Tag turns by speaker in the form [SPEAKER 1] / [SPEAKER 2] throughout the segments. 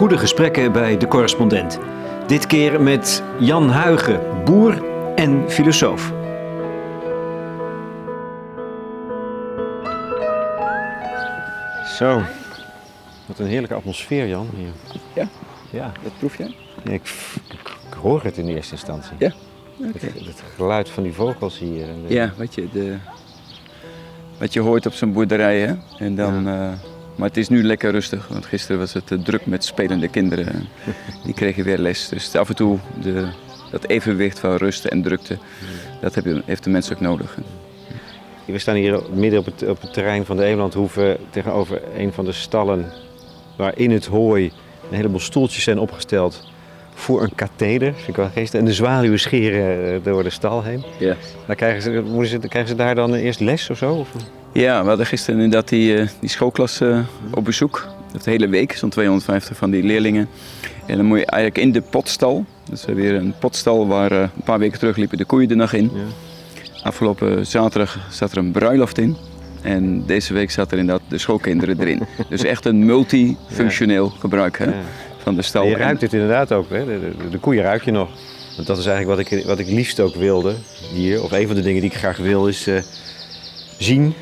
[SPEAKER 1] goede gesprekken bij de correspondent. Dit keer met Jan Huigen, boer en filosoof. Zo, wat een heerlijke atmosfeer, Jan. Hier.
[SPEAKER 2] Ja?
[SPEAKER 1] Ja,
[SPEAKER 2] Dat proef jij?
[SPEAKER 1] Ja, ik, hoor het in eerste instantie.
[SPEAKER 2] Ja.
[SPEAKER 1] Het, het geluid van die vogels hier. En de-
[SPEAKER 2] Ja, wat je, de, wat je hoort op zo'n boerderij. Hè? En dan, eh, maar het is nu lekker rustig, want gisteren was het eh, druk met spelende kinderen. Die kregen weer les. Dus af en toe de, dat evenwicht van rust en drukte, dat heb je, heeft de mens ook nodig.
[SPEAKER 1] We staan hier midden op het, op het terrein van de Eemlandhoeve tegenover een van de stallen waar in het hooi een heleboel stoeltjes zijn opgesteld voor een katheder. Vind ik wel. En de zwaluwen scheren eh, door de stal heen.
[SPEAKER 2] Ja.
[SPEAKER 1] Dan krijgen ze, moeten ze, krijgen ze daar dan eerst les of zo? Of?
[SPEAKER 2] Ja, we hadden gisteren inderdaad die, eh, die schoolklas eh, op bezoek. Dat de hele week, zo'n 250 van die leerlingen. En dan moet je eigenlijk in de potstal. Dus we hebben weer een potstal waar eh, een paar weken terug liepen de koeien de nacht in.
[SPEAKER 1] Ja.
[SPEAKER 2] Afgelopen zaterdag zat er een bruiloft in. En deze week zat er inderdaad de schoolkinderen erin. Dus echt een multifunctioneel gebruik hè,
[SPEAKER 1] Ja.
[SPEAKER 2] van de stal.
[SPEAKER 1] En je ruikt het inderdaad ook. Hè? De, de, de koeien ruik je nog. Want dat is eigenlijk wat ik, wat ik liefst ook wilde hier. Of een van de dingen die ik graag wil is zien,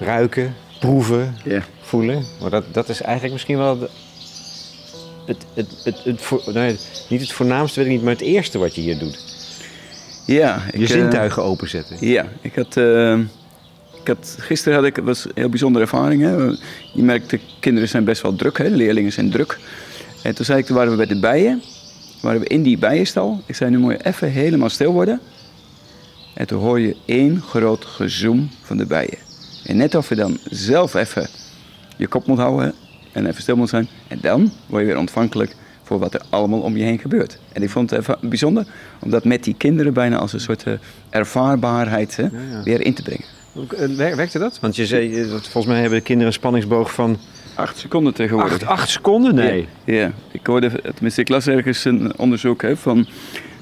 [SPEAKER 1] ruiken, proeven,
[SPEAKER 2] Ja.
[SPEAKER 1] voelen. Maar dat, dat is eigenlijk misschien wel de- het, het, het, het, voor- nee, niet het voornaamste, weet ik niet, maar het eerste wat je hier doet.
[SPEAKER 2] Ja,
[SPEAKER 1] Je
[SPEAKER 2] ik, eh,
[SPEAKER 1] zintuigen openzetten.
[SPEAKER 2] Ja, ik had, eh, ik had gisteren had ik het was een heel bijzondere ervaring. Hè. Je merkt de kinderen zijn best wel druk, hè. de leerlingen zijn druk. En toen zei ik, toen waren we bij de bijen, waren we in die bijenstal. Ik zei, nu moet je even helemaal stil worden. En toen hoor je één groot gezoem van de bijen. En net of je dan zelf even je kop moet houden en even stil moet zijn. En dan word je weer ontvankelijk voor wat er allemaal om je heen gebeurt. En ik vond het even bijzonder om dat met die kinderen bijna als een soort eh, ervaarbaarheid hè,
[SPEAKER 1] ja.
[SPEAKER 2] weer in te brengen.
[SPEAKER 1] Eh, wer- Werkte dat? Want je zei, eh, dat volgens mij hebben de kinderen een spanningsboog van
[SPEAKER 2] Acht seconden tegenwoordig.
[SPEAKER 1] acht, acht seconden? Nee.
[SPEAKER 2] Ja, ja. ik hoorde, tenminste ik las ergens een onderzoek hè, van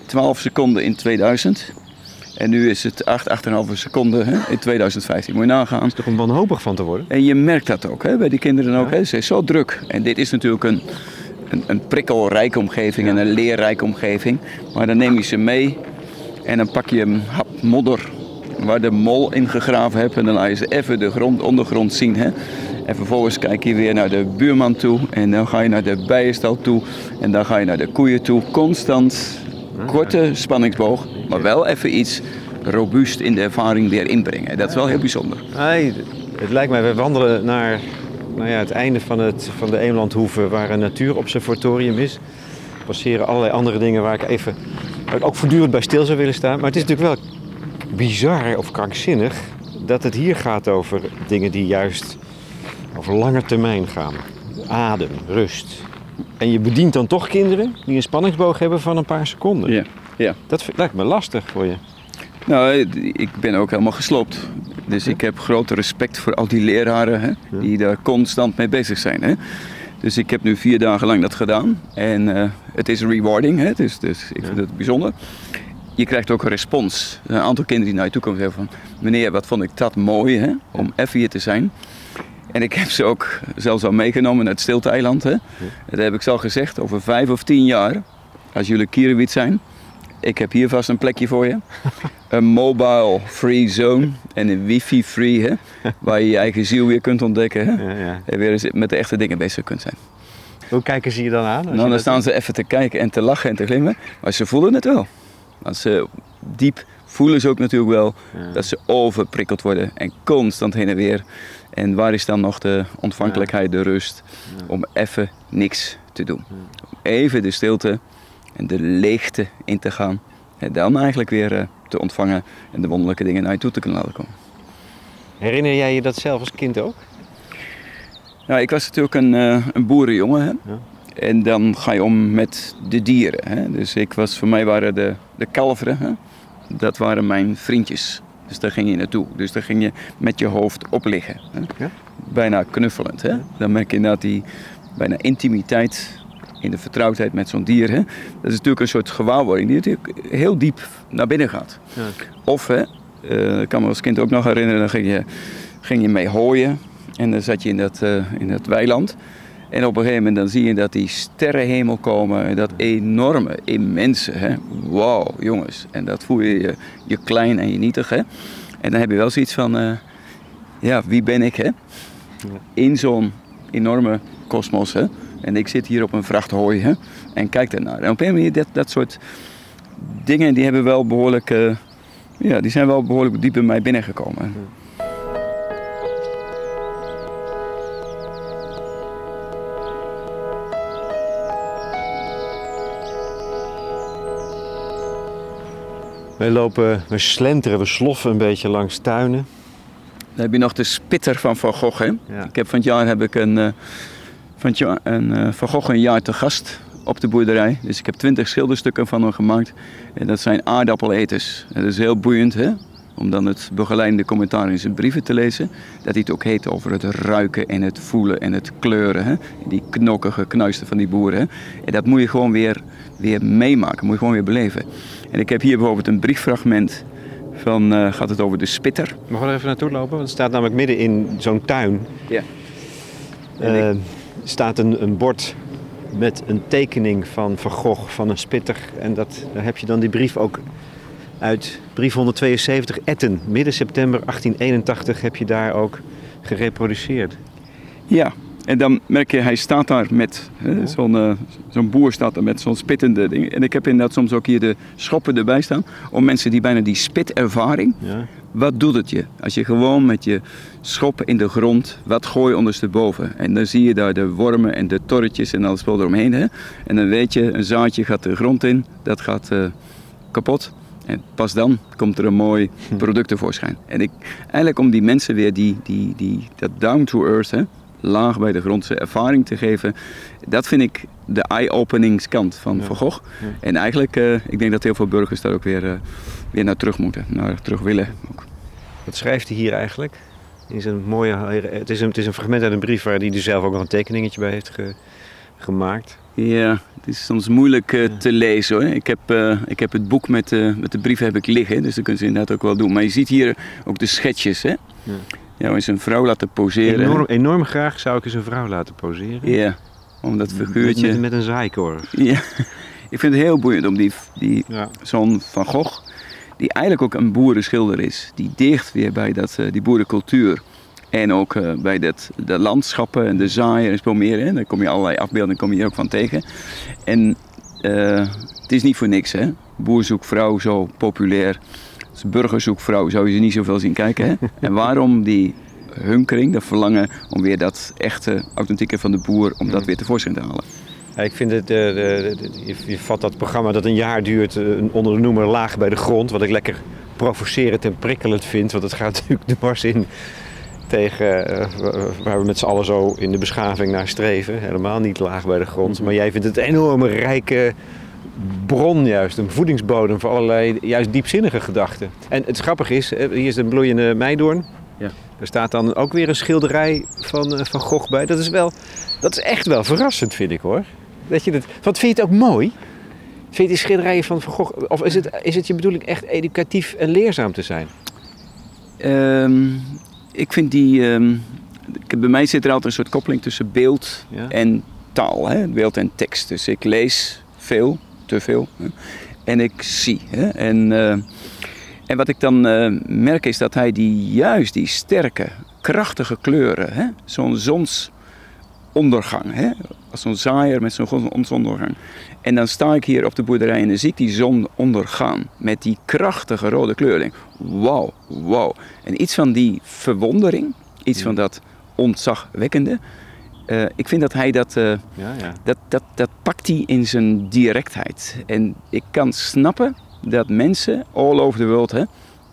[SPEAKER 2] 12 seconden in 2000. En nu is het 8, 8,5 seconden hè, in 2015. Moet je nagaan.
[SPEAKER 1] Toch om wanhopig van te worden?
[SPEAKER 2] En je merkt dat ook hè, bij die kinderen ook. Hè. Ze is zo druk. En dit is natuurlijk een, een, een prikkelrijke omgeving en een leerrijke omgeving. Maar dan neem je ze mee en dan pak je een hap modder waar de mol in gegraven hebt. En dan laat je ze even de grond, ondergrond zien. Hè. En vervolgens kijk je weer naar de buurman toe. En dan ga je naar de bijenstal toe. En dan ga je naar de koeien toe. Constant korte spanningsboog. Maar wel even iets robuust in de ervaring weer inbrengen. Dat is wel heel bijzonder.
[SPEAKER 1] Nee, het lijkt mij, we wandelen naar nou ja, het einde van, het, van de Eemlandhoeve waar een natuurobservatorium is. We passeren allerlei andere dingen waar ik even waar ik ook voortdurend bij stil zou willen staan. Maar het is natuurlijk wel bizar of krankzinnig dat het hier gaat over dingen die juist over lange termijn gaan. Adem, rust. En je bedient dan toch kinderen die een spanningsboog hebben van een paar seconden.
[SPEAKER 2] Ja, ja.
[SPEAKER 1] Dat lijkt me lastig voor je.
[SPEAKER 2] Nou, ik ben ook helemaal gesloopt. Dus ik heb grote respect voor al die leraren hè, die daar constant mee bezig zijn. Hè. Dus ik heb nu vier dagen lang dat gedaan. En eh, het is rewarding, hè, dus, dus ik vind het bijzonder. Je krijgt ook een respons. Een aantal kinderen die naar je toe komen zeggen van... Meneer, wat vond ik dat mooi hè, om even hier te zijn. En ik heb ze ook zelfs al meegenomen naar het Stilte-eiland. Hè. Dat heb ik zo gezegd, over vijf of tien jaar, als jullie Kierwiet zijn... Ik heb hier vast een plekje voor je. Een mobile free zone en een wifi free, hè, waar je je eigen ziel weer kunt ontdekken. Hè,
[SPEAKER 1] Ja, ja.
[SPEAKER 2] en weer eens met de echte dingen bezig kunt zijn.
[SPEAKER 1] Hoe kijken ze je dan aan?
[SPEAKER 2] Nou, dan staan ze even te kijken en te lachen en te glimmen, maar ze voelen het wel. Want ze diep voelen ze ook natuurlijk wel dat ze overprikkeld worden en constant heen en weer. En waar is dan nog de ontvankelijkheid, de rust om even niks te doen? Even de stilte de leegte in te gaan en dan eigenlijk weer eh, te ontvangen en de wonderlijke dingen naar je toe te kunnen laten komen.
[SPEAKER 1] Herinner jij je dat zelf als kind ook?
[SPEAKER 2] Ja, ik was natuurlijk een, eh, een boerenjongen. Hè?
[SPEAKER 1] Ja.
[SPEAKER 2] En dan ga je om met de dieren. Hè? Dus ik was, voor mij waren de, de kalveren, hè? dat waren mijn vriendjes. Dus daar ging je naartoe. Dus daar ging je met je hoofd op liggen. Hè?
[SPEAKER 1] Ja.
[SPEAKER 2] Bijna knuffelend. Hè? Dan merk je inderdaad die bijna intimiteit in de vertrouwdheid met zo'n dier. Hè? Dat is natuurlijk een soort gewaarwording die natuurlijk heel diep naar binnen gaat.
[SPEAKER 1] Ja.
[SPEAKER 2] Of, hè, eh, ik kan me als kind ook nog herinneren, dan ging je, ging je mee hooien. En dan zat je in dat, eh, in dat weiland. En op een gegeven moment dan zie je dat die sterrenhemel komen. Dat enorme, immense. Hè? Wauw, jongens. En dat voel je, je je klein en je nietig. Hè? En dan heb je wel zoiets van, eh, ja, wie ben ik? Hè? In zo'n enorme kosmos. Hè? En ik zit hier op een vracht hooi hè? en kijk ernaar. En op een manier, dat, dat soort dingen, die hebben wel behoorlijk, uh, ja, die zijn wel behoorlijk diep in mij binnengekomen.
[SPEAKER 1] Wij lopen, we slenteren, we sloffen een beetje langs tuinen.
[SPEAKER 2] Dan heb je nog de spitter van Van Gogh. Hè? Ja. Ik heb van het jaar heb ik een, uh, van, een uh, Van Gogh een jaar te gast op de boerderij. Dus ik heb twintig schilderstukken van hem gemaakt. En dat zijn aardappeleters. Dat is heel boeiend, hè? om dan het begeleidende commentaar in zijn brieven te lezen. Dat hij het ook heet over het ruiken en het voelen en het kleuren. Hè? Die knokkige knuisten van die boeren. Hè? En dat moet je gewoon weer, weer meemaken, moet je gewoon weer beleven. En ik heb hier bijvoorbeeld een brieffragment van, uh, gaat het over de spitter.
[SPEAKER 1] Mag er even naartoe lopen? Want het staat namelijk midden in zo'n tuin.
[SPEAKER 2] Ja.
[SPEAKER 1] Uh, staat een, een bord met een tekening van Van Gogh, van een spitter. En dat, daar heb je dan die brief ook uit brief 172 Etten. Midden september 1881 heb je daar ook gereproduceerd.
[SPEAKER 2] Ja, en dan merk je, hij staat daar met, zo'n uh, zo'n boer staat er met zo'n spittende ding. En ik heb inderdaad soms ook hier de schoppen erbij staan. Om mensen die bijna die spitervaring. Ja. Wat doet het je? Als je gewoon met je schop in de grond, wat gooi ondersteboven? En dan zie je daar de wormen en de torretjes en alles wel eromheen. Hè? En dan weet je, een zaadje gaat de grond in, dat gaat uh, kapot. En pas dan komt er een mooi product tevoorschijn. En ik, eigenlijk om die mensen weer die, die, die, dat down to earth, hè, laag bij de grondse ervaring te geven. Dat vind ik de eye-openingskant van ja. Van Gogh. En eigenlijk, uh, ik denk dat heel veel burgers daar ook weer, uh, weer naar terug moeten, naar terug willen. Ook.
[SPEAKER 1] Wat schrijft hij hier eigenlijk? In zijn mooie, het, is een, het is een fragment uit een brief waar hij er zelf ook nog een tekeningetje bij heeft ge, gemaakt.
[SPEAKER 2] Ja, het is soms moeilijk uh, te lezen hoor. Ik heb, ik heb het boek met, met de brieven heb ik liggen, dus dat kunnen ze inderdaad ook wel doen. Maar je ziet hier ook de schetsjes. Hè? Ja. Ja, eens een vrouw laten poseren.
[SPEAKER 1] Enorm, enorm graag zou ik eens een vrouw laten poseren.
[SPEAKER 2] Ja, om dat figuurtje...
[SPEAKER 1] Met, met, een zaaikorf.
[SPEAKER 2] Ja, ik vind het heel boeiend om die, die ja. zo'n Van Gogh, die eigenlijk ook een boerenschilder is, die dicht weer bij dat, uh, die boerencultuur. En ook uh, bij dat, de landschappen en de zaaien en veel meer. Hè. Daar kom je allerlei afbeeldingen kom je ook van tegen. En uh, het is niet voor niks, hè. Boer zoekt vrouw zo populair als burgerzoekvrouw zou je ze niet zoveel zien kijken. Hè? en waarom die hunkering, dat verlangen om weer dat echte, authentieke van de boer, om dat weer tevoorschijn te halen.
[SPEAKER 1] Ja, ik vind het, de, je vat dat programma dat een jaar duurt onder de noemer laag bij de grond, wat ik lekker provocerend en prikkelend vind, want het gaat natuurlijk de mars in tegen uh, waar we met z'n allen zo in de beschaving naar streven. Helemaal niet laag bij de grond, maar jij vindt het een enorme rijke bron juist, een voedingsbodem voor allerlei juist diepzinnige gedachten. En het grappige is, hier is een bloeiende meidoorn. Ja. Er staat dan ook weer een schilderij van, van Gogh bij. Dat is, wel, dat is echt wel verrassend, vind ik hoor. Dat je dat, wat vind je het ook mooi? Vind je die schilderijen van Van Gogh... Of is het, is het je bedoeling echt educatief en leerzaam te zijn?
[SPEAKER 2] Um, ik vind die... Um, bij mij zit er altijd een soort koppeling tussen beeld ja. en taal. Hè? Beeld en tekst. Dus ik lees veel te veel. En ik zie. Hè? En, uh, en wat ik dan uh, merk is dat hij die, juist die sterke, krachtige kleuren, zo'n zonsondergang, hè? als zo'n zaaier met zo'n zonsondergang. En dan sta ik hier op de boerderij en dan zie ik die zon ondergaan met die krachtige rode kleur. Wauw, wauw. En iets van die verwondering, iets van dat ontzagwekkende, uh, ik vind dat hij dat, uh, ja, ja. dat, dat, dat pakt hij in zijn directheid. En ik kan snappen dat mensen all over the world hè,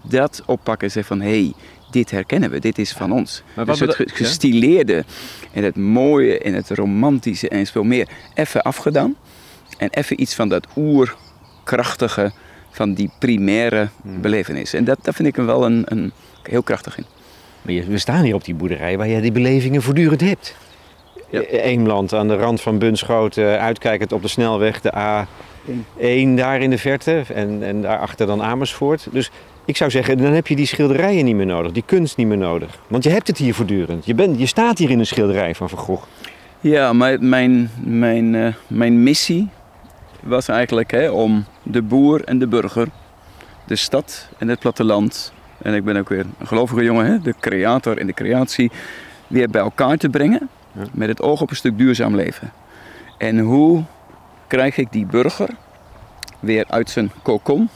[SPEAKER 2] dat oppakken en zeggen van hé, hey, dit herkennen we, dit is van ons. Maar dus het gestileerde en het mooie en het romantische en veel meer even afgedaan. En even iets van dat oerkrachtige, van die primaire hmm. belevenis. En dat, dat vind ik hem wel een, een heel krachtig in.
[SPEAKER 1] Maar we staan hier op die boerderij waar je die belevingen voortdurend hebt. Ja. Eemland aan de rand van Bunschoten, uitkijkend op de snelweg, de A1 daar in de verte en, en daarachter dan Amersfoort. Dus ik zou zeggen, dan heb je die schilderijen niet meer nodig, die kunst niet meer nodig. Want je hebt het hier voortdurend. Je, bent, je staat hier in een schilderij van Van Gogh.
[SPEAKER 2] Ja, maar mijn, mijn, uh, mijn missie was eigenlijk hè, om de boer en de burger, de stad en het platteland, en ik ben ook weer een gelovige jongen, hè, de creator en de creatie, weer bij elkaar te brengen. Met het oog op een stuk duurzaam leven. En hoe krijg ik die burger weer uit zijn kokon,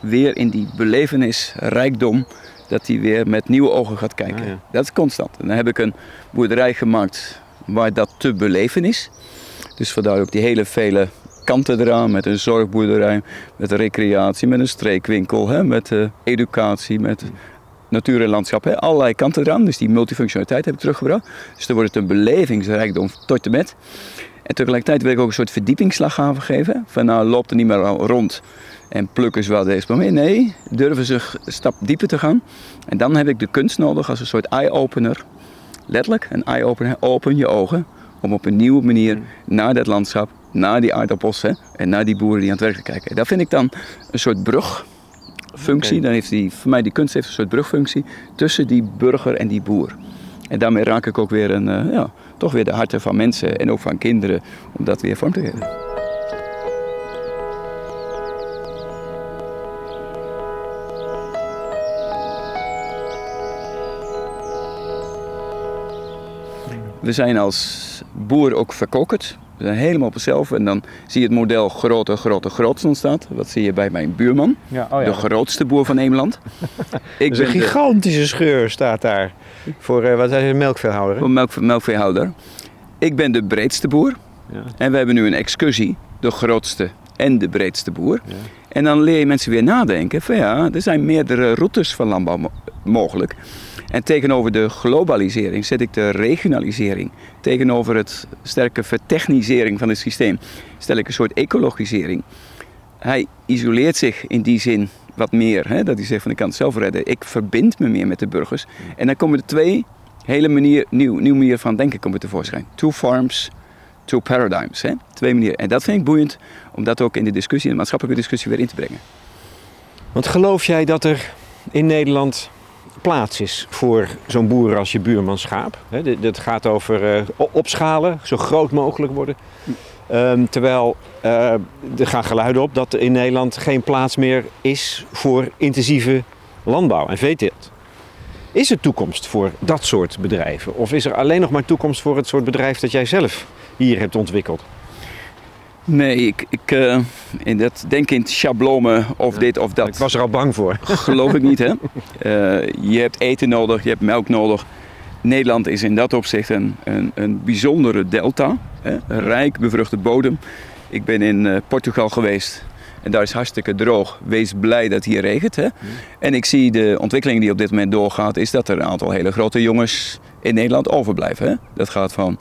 [SPEAKER 2] weer in die belevenis, rijkdom, dat hij weer met nieuwe ogen gaat kijken. Ah, dat is constant. En dan heb ik een boerderij gemaakt waar dat te beleven is. Dus vandaar ook die hele vele kanten eraan, met een zorgboerderij, met recreatie, met een streekwinkel, hè, met uh, educatie, met natuur en landschap. Hè, allerlei kanten eraan. Dus die multifunctionaliteit heb ik teruggebracht. Dus dan wordt het een belevingsrijkdom tot en met. En tegelijkertijd wil ik ook een soort verdiepingsslag gaan geven. Van nou loopt er niet meer rond en plukken ze wel deze moment. Nee, durven ze een stap dieper te gaan. En dan heb ik de kunst nodig als een soort eye-opener. Letterlijk, een eye-opener. Open je ogen om op een nieuwe manier naar dat landschap, naar die aardappels en naar die boeren die aan het werk kijken. Dat vind ik dan een soort brugfunctie. Dan heeft die, voor mij die kunst heeft een soort brugfunctie tussen die burger en die boer. En daarmee raak ik ook weer een, uh, ja, toch weer de harten van mensen en ook van kinderen om dat weer vorm te geven. We zijn als boer ook verkokkerd. We zijn helemaal op onszelf. En dan zie je het model groter, groter, groter ontstaat. Wat zie je bij mijn buurman. Ja, oh ja. De grootste boer van Nederland.
[SPEAKER 1] Ik ben een gigantische scheur staat daar. Voor, uh, wat is een melkveehouder?
[SPEAKER 2] Voor melk, melkveehouder. Ik ben de breedste boer. Ja. En we hebben nu een excursie. De grootste en de breedste boer. En dan leer je mensen weer nadenken van ja, er zijn meerdere routes van landbouw mogelijk. En tegenover de globalisering zet ik de regionalisering. Tegenover het sterke vertechnisering van het systeem stel ik een soort ecologisering. Hij isoleert zich in die zin wat meer. Hè? Dat hij zegt van ik kan het zelf redden. Ik verbind me meer met de burgers. En dan komen er twee hele manier, nieuw, nieuw manier van denken komen tevoorschijn. Two farms, two paradigms. Hè? Twee manieren. En dat vind ik boeiend om dat ook in de discussie, in de maatschappelijke discussie weer in te brengen.
[SPEAKER 1] Want geloof jij dat er in Nederland plaats is voor zo'n boer als je buurman schaap. Het gaat over uh, opschalen, zo groot mogelijk worden. Um, terwijl uh, er gaan geluiden op dat er in Nederland geen plaats meer is voor intensieve landbouw en veeteelt. Is er toekomst voor dat soort bedrijven? Of is er alleen nog maar toekomst voor het soort bedrijf dat jij zelf hier hebt ontwikkeld?
[SPEAKER 2] Nee, ik, ik uh, in dat denk in schablonen of dit of dat.
[SPEAKER 1] Ik was er al bang voor.
[SPEAKER 2] Geloof ik niet, hè? Uh, je hebt eten nodig, je hebt melk nodig. Nederland is in dat opzicht een, een, een bijzondere delta. Hè? Een rijk bevruchte bodem. Ik ben in uh, Portugal geweest en daar is hartstikke droog. Wees blij dat hier regent. Hè? En ik zie de ontwikkeling die op dit moment doorgaat, is dat er een aantal hele grote jongens in Nederland overblijven. Hè? Dat gaat van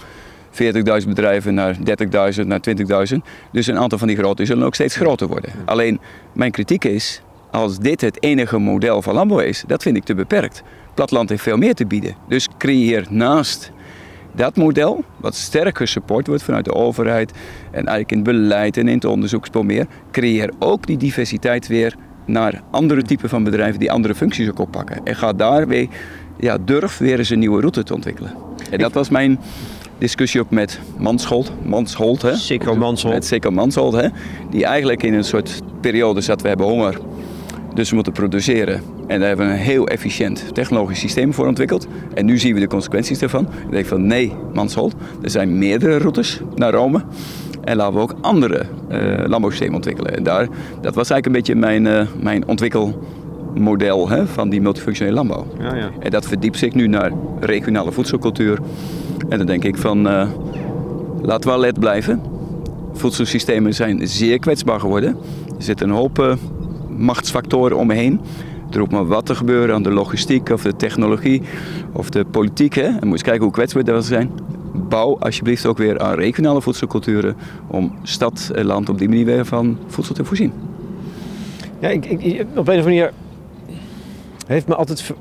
[SPEAKER 2] 40.000 bedrijven naar 30.000, naar 20.000. Dus een aantal van die grote zullen ook steeds groter worden. Alleen mijn kritiek is, als dit het enige model van landbouw is, dat vind ik te beperkt. Platteland heeft veel meer te bieden. Dus creëer naast dat model, wat sterk gesupport wordt vanuit de overheid en eigenlijk in het beleid en in het onderzoekspoor meer, creëer ook die diversiteit weer naar andere typen van bedrijven die andere functies ook oppakken. En ga daar weer, ja, durf weer eens een nieuwe route te ontwikkelen. En dat was mijn discussie ook met Manshold. Manshold, hè?
[SPEAKER 1] Sikko Manshold.
[SPEAKER 2] Met Manshold, hè? Die eigenlijk in een soort periode zat, we hebben honger. Dus we moeten produceren. En daar hebben we een heel efficiënt technologisch systeem voor ontwikkeld. En nu zien we de consequenties daarvan. Ik denk van nee, Manshold, er zijn meerdere routes naar Rome. En laten we ook andere uh, landbouwsystemen ontwikkelen. En daar, dat was eigenlijk een beetje mijn, uh, mijn ontwikkelmodel hè, van die multifunctionele landbouw. Ja, ja. En dat verdiept zich nu naar regionale voedselcultuur, en dan denk ik van, uh, laten we alert blijven. Voedselsystemen zijn zeer kwetsbaar geworden. Er zitten een hoop uh, machtsfactoren omheen. Er roept maar wat er gebeuren aan de logistiek of de technologie of de politiek. Hè. En moet eens kijken hoe kwetsbaar dat zijn. Bouw alsjeblieft ook weer aan regionale voedselculturen om stad en land op die manier weer van voedsel te voorzien.
[SPEAKER 1] Ja, ik, ik, op een of andere manier heeft me altijd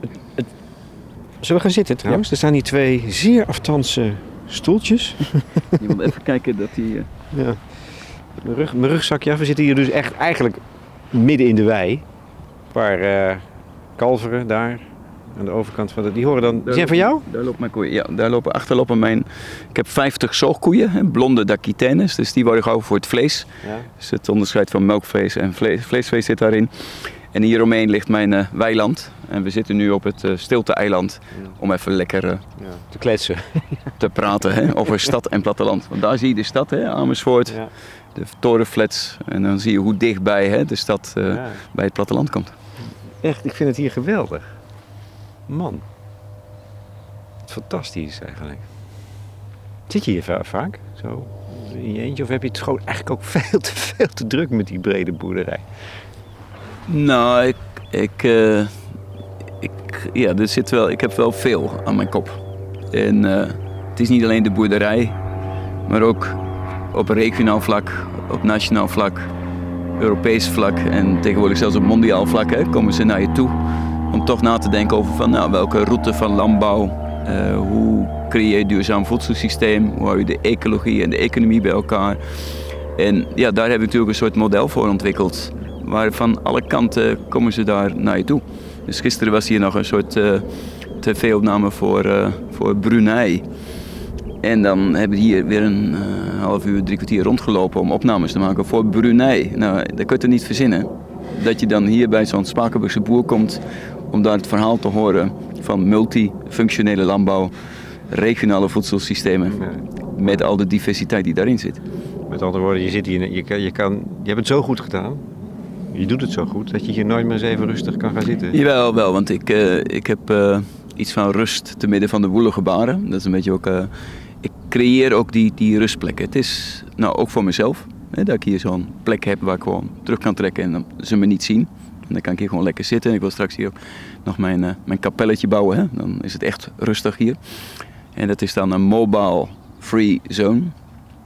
[SPEAKER 1] Zullen we gaan zitten trouwens? Er staan hier twee zeer aftanse stoeltjes.
[SPEAKER 2] Je moet even kijken dat die... Uh... Ja.
[SPEAKER 1] Mijn, rug, mijn rugzakje We zitten hier dus echt eigenlijk midden in de wei. Een paar uh, kalveren daar. aan de overkant van de... Die horen dan... Zijn van jou?
[SPEAKER 2] Daar lopen mijn koeien. Ja, daar lopen achter lopen mijn... Ik heb 50 zoogkoeien, hè, blonde Daquitaines. Dus die worden gehouden voor het vlees.
[SPEAKER 1] Ja.
[SPEAKER 2] Dus het onderscheid van melkvlees en vlees, vleesvlees zit daarin. En hieromheen ligt mijn eh, weiland. En we zitten nu op het eh, stilte-eiland om even lekker eh,
[SPEAKER 1] Ja. Te kletsen.
[SPEAKER 2] te praten hè, over stad en platteland. Want daar zie je de stad, hè, Amersfoort,
[SPEAKER 1] Ja.
[SPEAKER 2] de torenflats. En dan zie je hoe dichtbij hè, de stad eh,
[SPEAKER 1] Ja.
[SPEAKER 2] bij het platteland komt.
[SPEAKER 1] Echt, ik vind het hier geweldig. Man. Fantastisch eigenlijk. Zit je hier va- vaak? Zo in je eentje? Of heb je het gewoon eigenlijk ook veel te, veel te druk met die brede boerderij?
[SPEAKER 2] Nou, ik, ik, eh, ik, ja, er zit wel, ik heb wel veel aan mijn kop. En eh, het is niet alleen de boerderij, maar ook op regionaal vlak, op nationaal vlak, Europees vlak en tegenwoordig zelfs op mondiaal vlak hè, komen ze naar je toe. Om toch na te denken over van, nou, welke route van landbouw, eh, hoe creëer je een duurzaam voedselsysteem, hoe hou je de ecologie en de economie bij elkaar. En ja, daar hebben we natuurlijk een soort model voor ontwikkeld. Waar van alle kanten komen ze daar naar je toe. Dus gisteren was hier nog een soort eh, tv-opname voor, eh, voor Brunei. En dan hebben we hier weer een eh, half uur, drie kwartier rondgelopen om opnames te maken voor Brunei. Nou, dat kun je niet verzinnen. Dat je dan hier bij zo'n Spakenburgse boer komt om daar het verhaal te horen van multifunctionele landbouw, regionale voedselsystemen, met al de diversiteit die daarin zit.
[SPEAKER 1] Met andere woorden, je, zit hier, je, je, kan, je hebt het zo goed gedaan. Je doet het zo goed dat je hier nooit meer eens even rustig kan gaan zitten.
[SPEAKER 2] Jawel, wel, want ik, eh, ik heb eh, iets van rust te midden van de woelige baren. Dat is een beetje ook. eh, ik creëer ook die, die rustplekken. Het is nou ook voor mezelf. Hè, dat ik hier zo'n plek heb waar ik gewoon terug kan trekken en ze me niet zien. En dan kan ik hier gewoon lekker zitten. Ik wil straks hier nog mijn, mijn kapelletje bouwen. Hè. Dan is het echt rustig hier. En dat is dan een mobile free zone.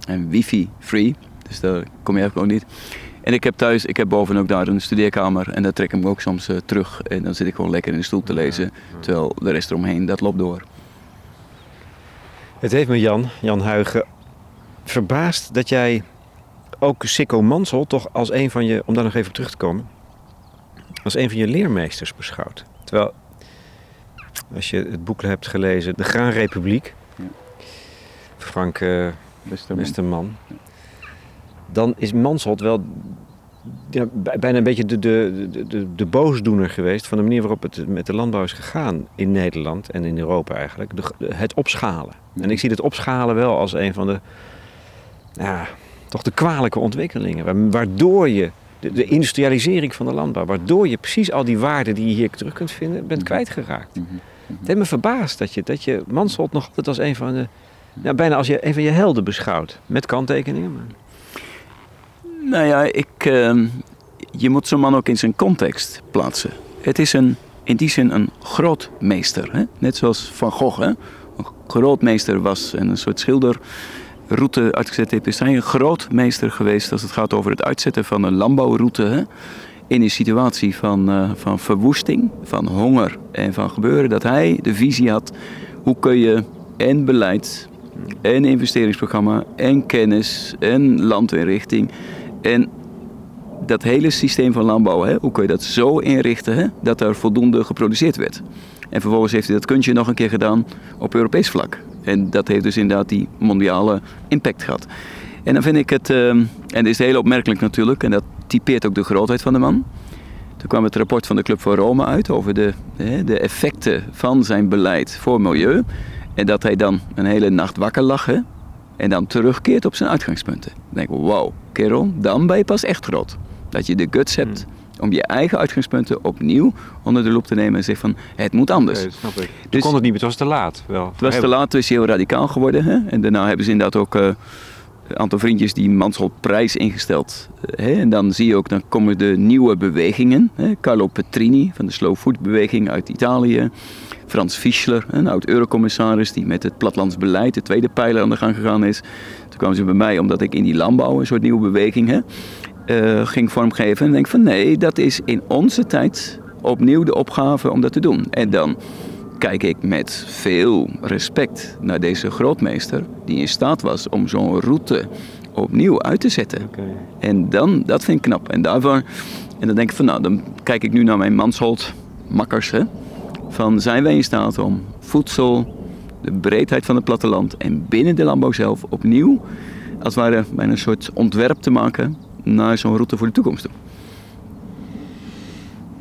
[SPEAKER 2] En wifi free. Dus daar kom je eigenlijk ook niet. En ik heb thuis, ik heb boven ook daar een studeerkamer. En daar trek ik me ook soms eh, terug. En dan zit ik gewoon lekker in de stoel te lezen. Terwijl de rest eromheen, dat loopt door.
[SPEAKER 1] Het heeft me Jan, Jan Huigen, verbaasd dat jij ook Sikko Mansel toch als een van je, om daar nog even op terug te komen, als een van je leermeesters beschouwt. Terwijl, als je het boek hebt gelezen, De Graanrepubliek,
[SPEAKER 2] Ja.
[SPEAKER 1] Frank
[SPEAKER 2] Beste
[SPEAKER 1] Westerman, dan is Mansholt wel ja, bijna een beetje de, de, de, de, boosdoener geweest van de manier waarop het met de landbouw is gegaan in Nederland en in Europa eigenlijk. De, het opschalen. En ik zie het opschalen wel als een van de, ja, toch de kwalijke ontwikkelingen. wa- Waardoor je, de, de industrialisering van de landbouw, waardoor je precies al die waarden die je hier terug kunt vinden, bent kwijtgeraakt.
[SPEAKER 2] Mhm.
[SPEAKER 1] Het heeft me verbaasd dat je, dat je Mansholt nog altijd als een van de, bijna als je een van je helden beschouwt. Met kanttekeningen. Maar...
[SPEAKER 2] Nou ja, ik, ehm, je moet zo'n man ook in zijn context plaatsen. Het is een, in die zin een grootmeester. Hè? Net zoals Van Gogh. Hè? Een grootmeester was en een soort schilderroute uitgezet heeft. Is hij een grootmeester geweest als het gaat over het uitzetten van een landbouwroute. Hè? In een situatie van, eh, van verwoesting, van honger en van gebeuren. Dat hij de visie had, hoe kun je en beleid en investeringsprogramma en kennis en landinrichting en dat hele systeem van landbouw, hè, hoe kun je dat zo inrichten hè, dat er voldoende geproduceerd werd. En vervolgens heeft hij dat kunstje nog een keer gedaan op Europees vlak. En dat heeft dus inderdaad die mondiale impact gehad. En dan vind ik het, ehm, en dat is heel opmerkelijk natuurlijk, en dat typeert ook de grootheid van de man. Toen kwam het rapport van de Club van Rome uit over de, hè, de effecten van zijn beleid voor milieu. En dat hij dan een hele nacht wakker lag en dan terugkeert op zijn uitgangspunten. Dan denk ik, wauw, kerel, dan ben je pas echt groot. Dat je de guts hebt om je eigen uitgangspunten opnieuw onder de loep te nemen en zeggen van, het moet anders.
[SPEAKER 1] Nee, snap ik.
[SPEAKER 2] Dus-
[SPEAKER 1] kon het niet meer, het was te laat. Wel.
[SPEAKER 2] Het was te laat, toen is hij heel radicaal geworden. Hè? En daarna hebben ze inderdaad ook eh, aantal vriendjes die Mansholt prijs ingesteld. Eh, hè? En dan zie je ook, dan komen de nieuwe bewegingen. Hè? Carlo Petrini van de Slow Food beweging uit Italië. Frans Fischler, een oud eurocommissaris die met het plattelandsbeleid, de tweede pijler, aan de gang gegaan is. Toen kwamen ze bij mij omdat ik in die landbouw, een soort nieuwe beweging, hè, eh, ging vormgeven. En denk van nee, dat is in onze tijd opnieuw de opgave om dat te doen. En dan kijk ik met veel respect naar deze grootmeester die in staat was om zo'n route opnieuw uit te zetten. En dan, dat vind ik knap. En daarvoor, en dan denk ik van nou, dan kijk ik nu naar mijn Mansholt makkers. Hè? van zijn wij in staat om voedsel, de breedheid van het platteland en binnen de landbouw zelf opnieuw, als het ware, bijna een soort ontwerp te maken naar zo'n route voor de toekomst toe.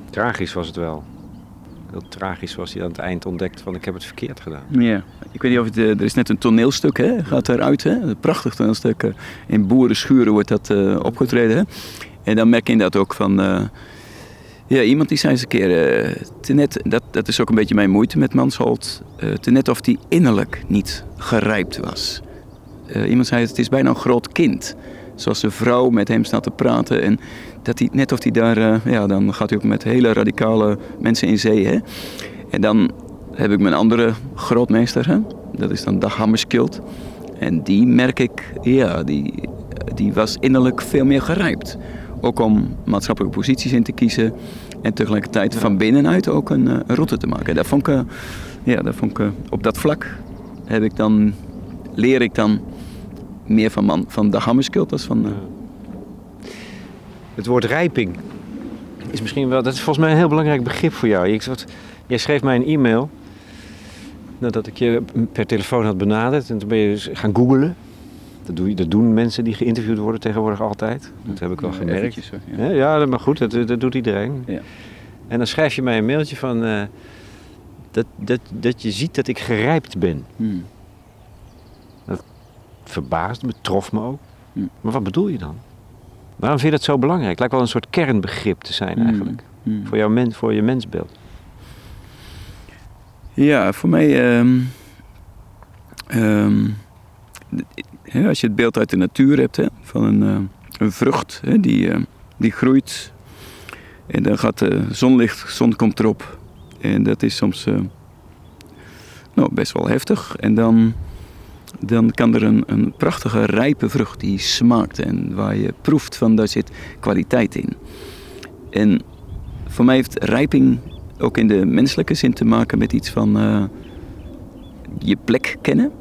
[SPEAKER 1] Tragisch was het wel. Heel tragisch was hij aan het eind ontdekt van ik heb het verkeerd gedaan.
[SPEAKER 2] Ja, ik weet niet of het, eh, er is net een toneelstuk, hè, gaat eruit, hè? een prachtig toneelstuk. eh, In boerenschuren wordt dat eh, opgetreden. Hè? En dan merk je inderdaad ook van, ja, iemand die zei eens een keer, eh, te net, dat, dat is ook een beetje mijn moeite met Mansholt, eh te net of die innerlijk niet gerijpt was. Iemand zei, het is bijna een groot kind. Zoals de vrouw met hem staat te praten. En dat hij, net of hij daar, eh, ja, dan gaat hij ook met hele radicale mensen in zee. Hè? En dan heb ik mijn andere grootmeester, hè? dat is dan Dag. En die merk ik, ja, die, die was innerlijk veel meer gerijpt. Ook om maatschappelijke posities in te kiezen. En tegelijkertijd van binnenuit ook een, eh, een route te maken. Dat vond ik, eh, ja, dat vond eh, op dat vlak heb ik dan, leer ik dan meer van, man, van Hammarskjöld als van...
[SPEAKER 1] Het woord rijping is misschien wel, dat is volgens mij een heel belangrijk begrip voor jou. Wat, jij schreef mij een e-mail nadat ik je per telefoon had benaderd en toen ben je dus gaan googlen. Dat, doe dat doen mensen die geïnterviewd worden tegenwoordig altijd. Dat heb ik wel gemerkt.
[SPEAKER 2] eventjes, ja.
[SPEAKER 1] Ja, maar goed, dat, dat doet iedereen.
[SPEAKER 2] Ja.
[SPEAKER 1] En dan schrijf je mij een mailtje van eh, dat, dat, dat je ziet dat ik gerijpt ben.
[SPEAKER 2] Hmm.
[SPEAKER 1] Verbaasd me, trof me ook.
[SPEAKER 2] Hmm.
[SPEAKER 1] Maar wat bedoel je dan? Waarom vind je dat zo belangrijk? Het lijkt wel een soort kernbegrip te zijn eigenlijk.
[SPEAKER 2] Hmm.
[SPEAKER 1] Voor, jouw men, voor je mensbeeld.
[SPEAKER 2] Ja, voor mij. ehm, ehm, als je het beeld uit de natuur hebt van een, eh, een vrucht die, eh, die groeit. En dan gaat de zonlicht, zon komt erop. En dat is soms eh, nou, best wel heftig. En dan, dan kan er een, een prachtige rijpe vrucht die smaakt. En waar je proeft van daar zit kwaliteit in. En voor mij heeft rijping ook in de menselijke zin te maken met iets van eh, je plek kennen.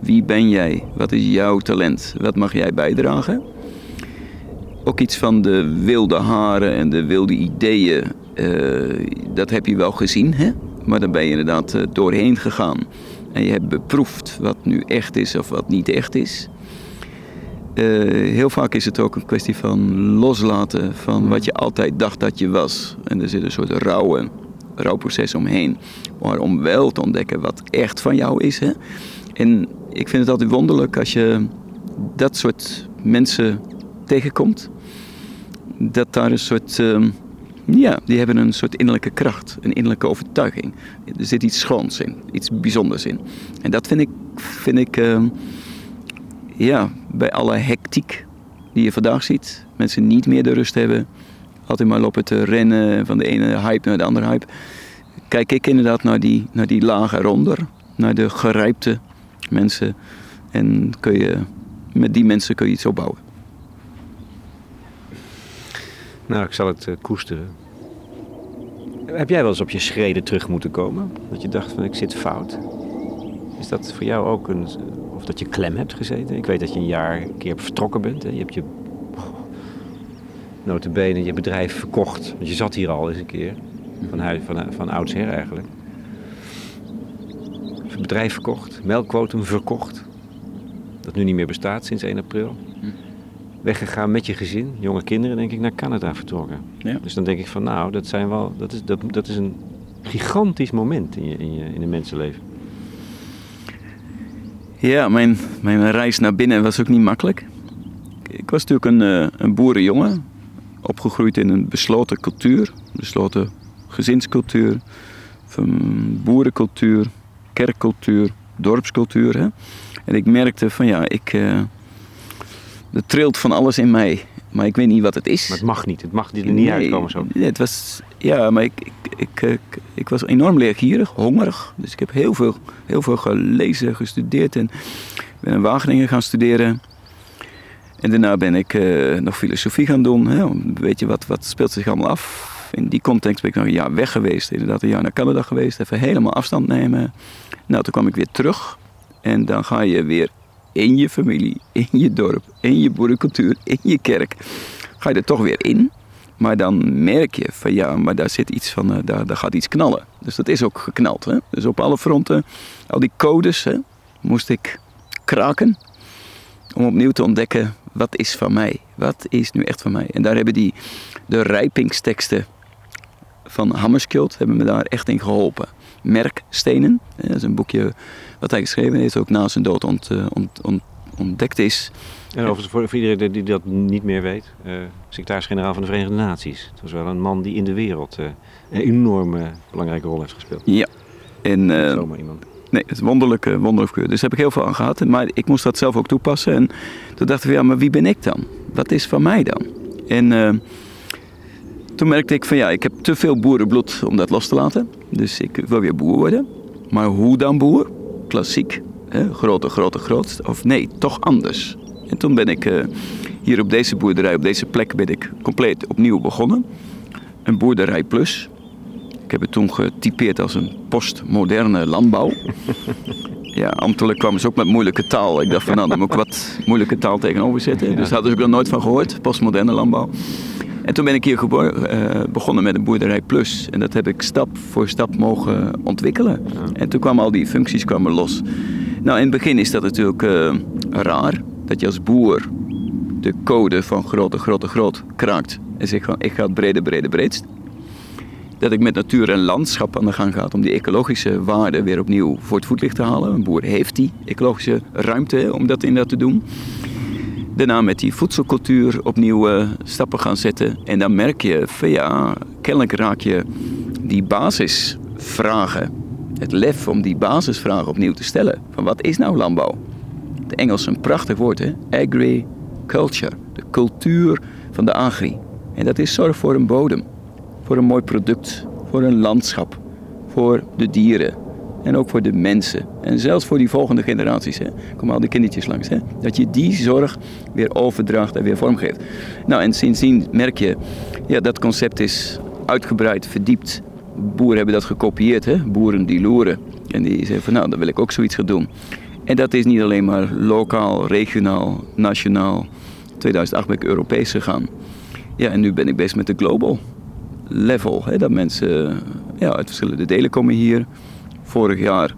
[SPEAKER 2] Wie ben jij? Wat is jouw talent? Wat mag jij bijdragen? Ook iets van de wilde haren en de wilde ideeën. eh, dat heb je wel gezien, hè? maar daar ben je inderdaad eh, doorheen gegaan. En je hebt beproefd wat nu echt is of wat niet echt is. Eh, heel vaak is het ook een kwestie van loslaten van wat je altijd dacht dat je was. En er zit een soort rouwe, rouwproces omheen. Maar om wel te ontdekken wat echt van jou is. Hè? En ik vind het altijd wonderlijk als je dat soort mensen tegenkomt. Dat daar een soort. ehm, ja, die hebben een soort innerlijke kracht, een innerlijke overtuiging. Er zit iets schoons in, iets bijzonders in. En dat vind ik, vind ik ehm, ja, bij alle hectiek die je vandaag ziet. Mensen niet meer de rust hebben. Altijd maar lopen te rennen van de ene hype naar de andere hype. Kijk ik inderdaad naar die, naar die lagen eronder. Naar de gerijpte mensen. En kun je, met die mensen kun je iets opbouwen.
[SPEAKER 1] Nou, ik zal het eh, koesteren. Heb jij wel eens op je schreden terug moeten komen? Dat je dacht van ik zit fout. Is dat voor jou ook een... Of dat je klem hebt gezeten? Ik weet dat je een jaar een keer vertrokken bent. Hè? Je hebt je... Notabene je bedrijf verkocht. Want je zat hier al eens een keer. Van, van, van oudsher eigenlijk. Bedrijf verkocht. Melkquotum verkocht. Dat nu niet meer bestaat sinds 1 april weggegaan met je gezin, jonge kinderen, denk ik, naar Canada vertrokken.
[SPEAKER 2] Ja.
[SPEAKER 1] Dus dan denk ik van, nou, dat, zijn wel, dat, is, dat, dat is een gigantisch moment in je, in je in een mensenleven.
[SPEAKER 2] Ja, mijn, mijn reis naar binnen was ook niet makkelijk. Ik was natuurlijk een, eh, een boerenjongen. Opgegroeid in een besloten cultuur. Besloten gezinscultuur. Van boerencultuur, kerkcultuur, dorpscultuur. Hè? En ik merkte van ja, ik... eh er trilt van alles in mij. Maar ik weet niet wat het is.
[SPEAKER 1] Maar het mag niet, het mag er niet uitkomen zo.
[SPEAKER 2] Nee, het was, ja, maar ik, ik, ik, ik, ik was enorm leergierig, hongerig. Dus ik heb heel veel, heel veel gelezen, gestudeerd. En ben in Wageningen gaan studeren. En daarna ben ik eh, nog filosofie gaan doen. Hè. Weet je, wat, wat speelt zich allemaal af? In die context ben ik nog een jaar weg geweest. Inderdaad, een jaar naar Canada geweest. Even helemaal afstand nemen. Nou, toen kwam ik weer terug. En dan ga je weer in je familie, in je dorp, in je boerencultuur, in je kerk. Ga je er toch weer in. Maar dan merk je van ja, maar daar zit iets van, eh, daar, gaat iets knallen. Dus dat is ook geknald. Hè? Dus op alle fronten, al die codes hè, moest ik kraken om opnieuw te ontdekken wat is van mij. Wat is nu echt van mij? En daar hebben die de rijpingsteksten van Hammerskjöld hebben me daar echt in geholpen. Merkstenen, dat is een boekje wat hij geschreven heeft, ook na zijn dood ont, eh, ont, ont, ontdekt is.
[SPEAKER 1] En overigens, voor, voor iedereen die dat niet meer weet, uh, secretaris-generaal van de Verenigde Naties. Het was wel een man die in de wereld uh, een enorme belangrijke rol heeft gespeeld.
[SPEAKER 2] Ja. En, uh,
[SPEAKER 1] Zomaar iemand.
[SPEAKER 2] Nee, het is wonderlijk, wonderlijk. Dus daar heb ik heel veel aan gehad. Maar ik moest dat zelf ook toepassen. En toen dacht ik, ja, maar wie ben ik dan? Wat is van mij dan? En toen merkte ik van ja, ik heb te veel boerenbloed om dat los te laten. Dus ik wil weer boer worden. Maar hoe dan boer? Klassiek. Hè? Grote, grote, groot. Of nee, toch anders. En toen ben ik uh, hier op deze boerderij, op deze plek, ben ik compleet opnieuw begonnen. Een boerderij plus. Ik heb het toen getypeerd als een postmoderne landbouw. Ja, ambtelijk kwamen ze ook met moeilijke taal. Ik dacht van nou, dan moet ik wat moeilijke taal tegenover zetten. Dus daar hadden ze ook nog nooit van gehoord, postmoderne landbouw. En toen ben ik hier uh, begonnen met een boerderij plus. En dat heb ik stap voor stap mogen ontwikkelen. En toen kwamen al die functies kwamen los. Nou, in het begin is dat natuurlijk uh, raar. Dat je als boer de code van grote, grote, groot kraakt. En zegt van ik ga het brede, brede, breedst. Dat ik met natuur en landschap aan de gang ga om die ecologische waarden weer opnieuw voor het voetlicht te halen. Een boer heeft die ecologische ruimte om dat in dat te doen daarna met die voedselcultuur opnieuw uh, stappen gaan zetten. En dan merk je ja, kennelijk raak je die basisvragen, het lef om die basisvragen opnieuw te stellen. Van wat is nou landbouw? Het Engels een prachtig woord hè, agriculture, de cultuur van de agri. En dat is zorg voor een bodem, voor een mooi product, voor een landschap, voor de dieren, en ook voor de mensen. En zelfs voor die volgende generaties. Hè. Komen al die kindertjes langs. Hè. Dat je die zorg weer overdraagt en weer vormgeeft. Nou, en sindsdien merk je, ja, dat concept is uitgebreid, verdiept. Boeren hebben dat gekopieerd. Hè. Boeren die loeren. En die zeggen van, nou, dan wil ik ook zoiets gaan doen. En dat is niet alleen maar lokaal, regionaal, nationaal. 2008 ben ik Europees gegaan. Ja, en nu ben ik bezig met de global level. Hè, dat mensen ja, uit verschillende delen komen hier vorig jaar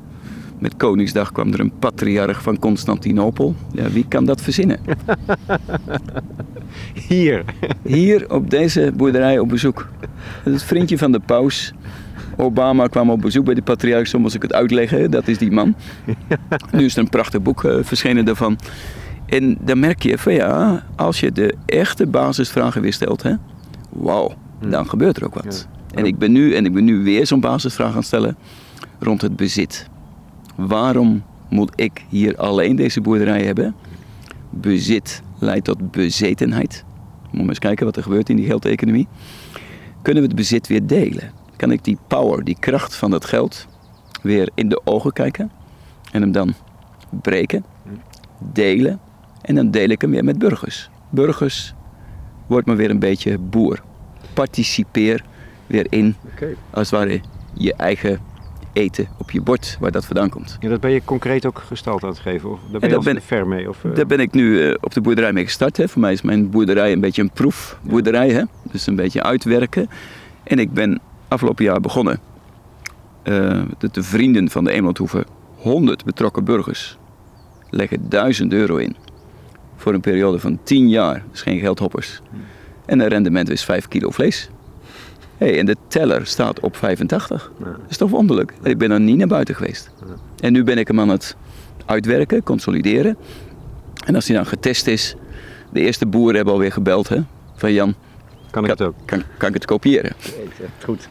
[SPEAKER 2] met Koningsdag kwam er een patriarch van Constantinopel. Ja, wie kan dat verzinnen?
[SPEAKER 1] Hier.
[SPEAKER 2] Hier op deze boerderij op bezoek. Het vriendje van de paus. Obama kwam op bezoek bij de patriarch, zo moest ik het uitleggen. Dat is die man. Nu is er een prachtig boek uh, verschenen daarvan. En dan merk je van ja, als je de echte basisvragen weer stelt, hè, wauw, dan gebeurt er ook wat. En ik ben nu, en ik ben nu weer zo'n basisvraag aan het stellen rond het bezit. Waarom moet ik hier alleen deze boerderij hebben? Bezit leidt tot bezetenheid. Moet maar eens kijken wat er gebeurt in die geldeconomie. Kunnen we het bezit weer delen? Kan ik die power, die kracht van dat geld weer in de ogen kijken en hem dan breken, delen en dan deel ik hem weer met burgers. Burgers, wordt maar weer een beetje boer. Participeer weer in, als het ware, je eigen eten op je bord waar dat vandaan komt.
[SPEAKER 1] Ja, dat ben je concreet ook gestald aan het geven? Of daar ben je ben, ver mee? Of,
[SPEAKER 2] uh... Daar ben ik nu uh, op de boerderij mee gestart. Hè. Voor mij is mijn boerderij een beetje een proefboerderij. Hè. Dus een beetje uitwerken. En ik ben afgelopen jaar begonnen. Uh, de, de, vrienden van de Eemlandhoeve, 100 betrokken burgers, leggen 1000 euro in. Voor een periode van 10 jaar. Dus geen geldhoppers. En een rendement is 5 kilo vlees. Hey, en de teller staat op 85. Dat is toch wonderlijk? Ik ben er niet naar buiten geweest. En nu ben ik hem aan het uitwerken, consolideren. En als hij dan getest is, de eerste boeren hebben alweer gebeld hè, van Jan.
[SPEAKER 1] Kan ik het ook?
[SPEAKER 2] Kan, kan ik het kopiëren?
[SPEAKER 1] Goed.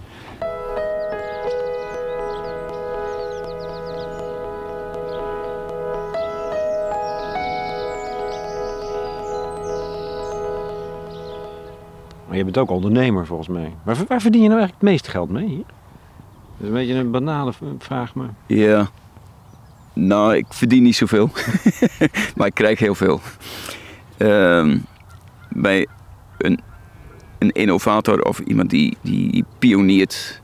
[SPEAKER 1] Maar je bent ook ondernemer volgens mij. Waar, waar verdien je nou eigenlijk het meeste geld mee? Dat is een beetje een banale vraag, maar...
[SPEAKER 2] Ja. Nou, ik verdien niet zoveel. maar ik krijg heel veel. Uh, bij een, een innovator of iemand die, die pioniert...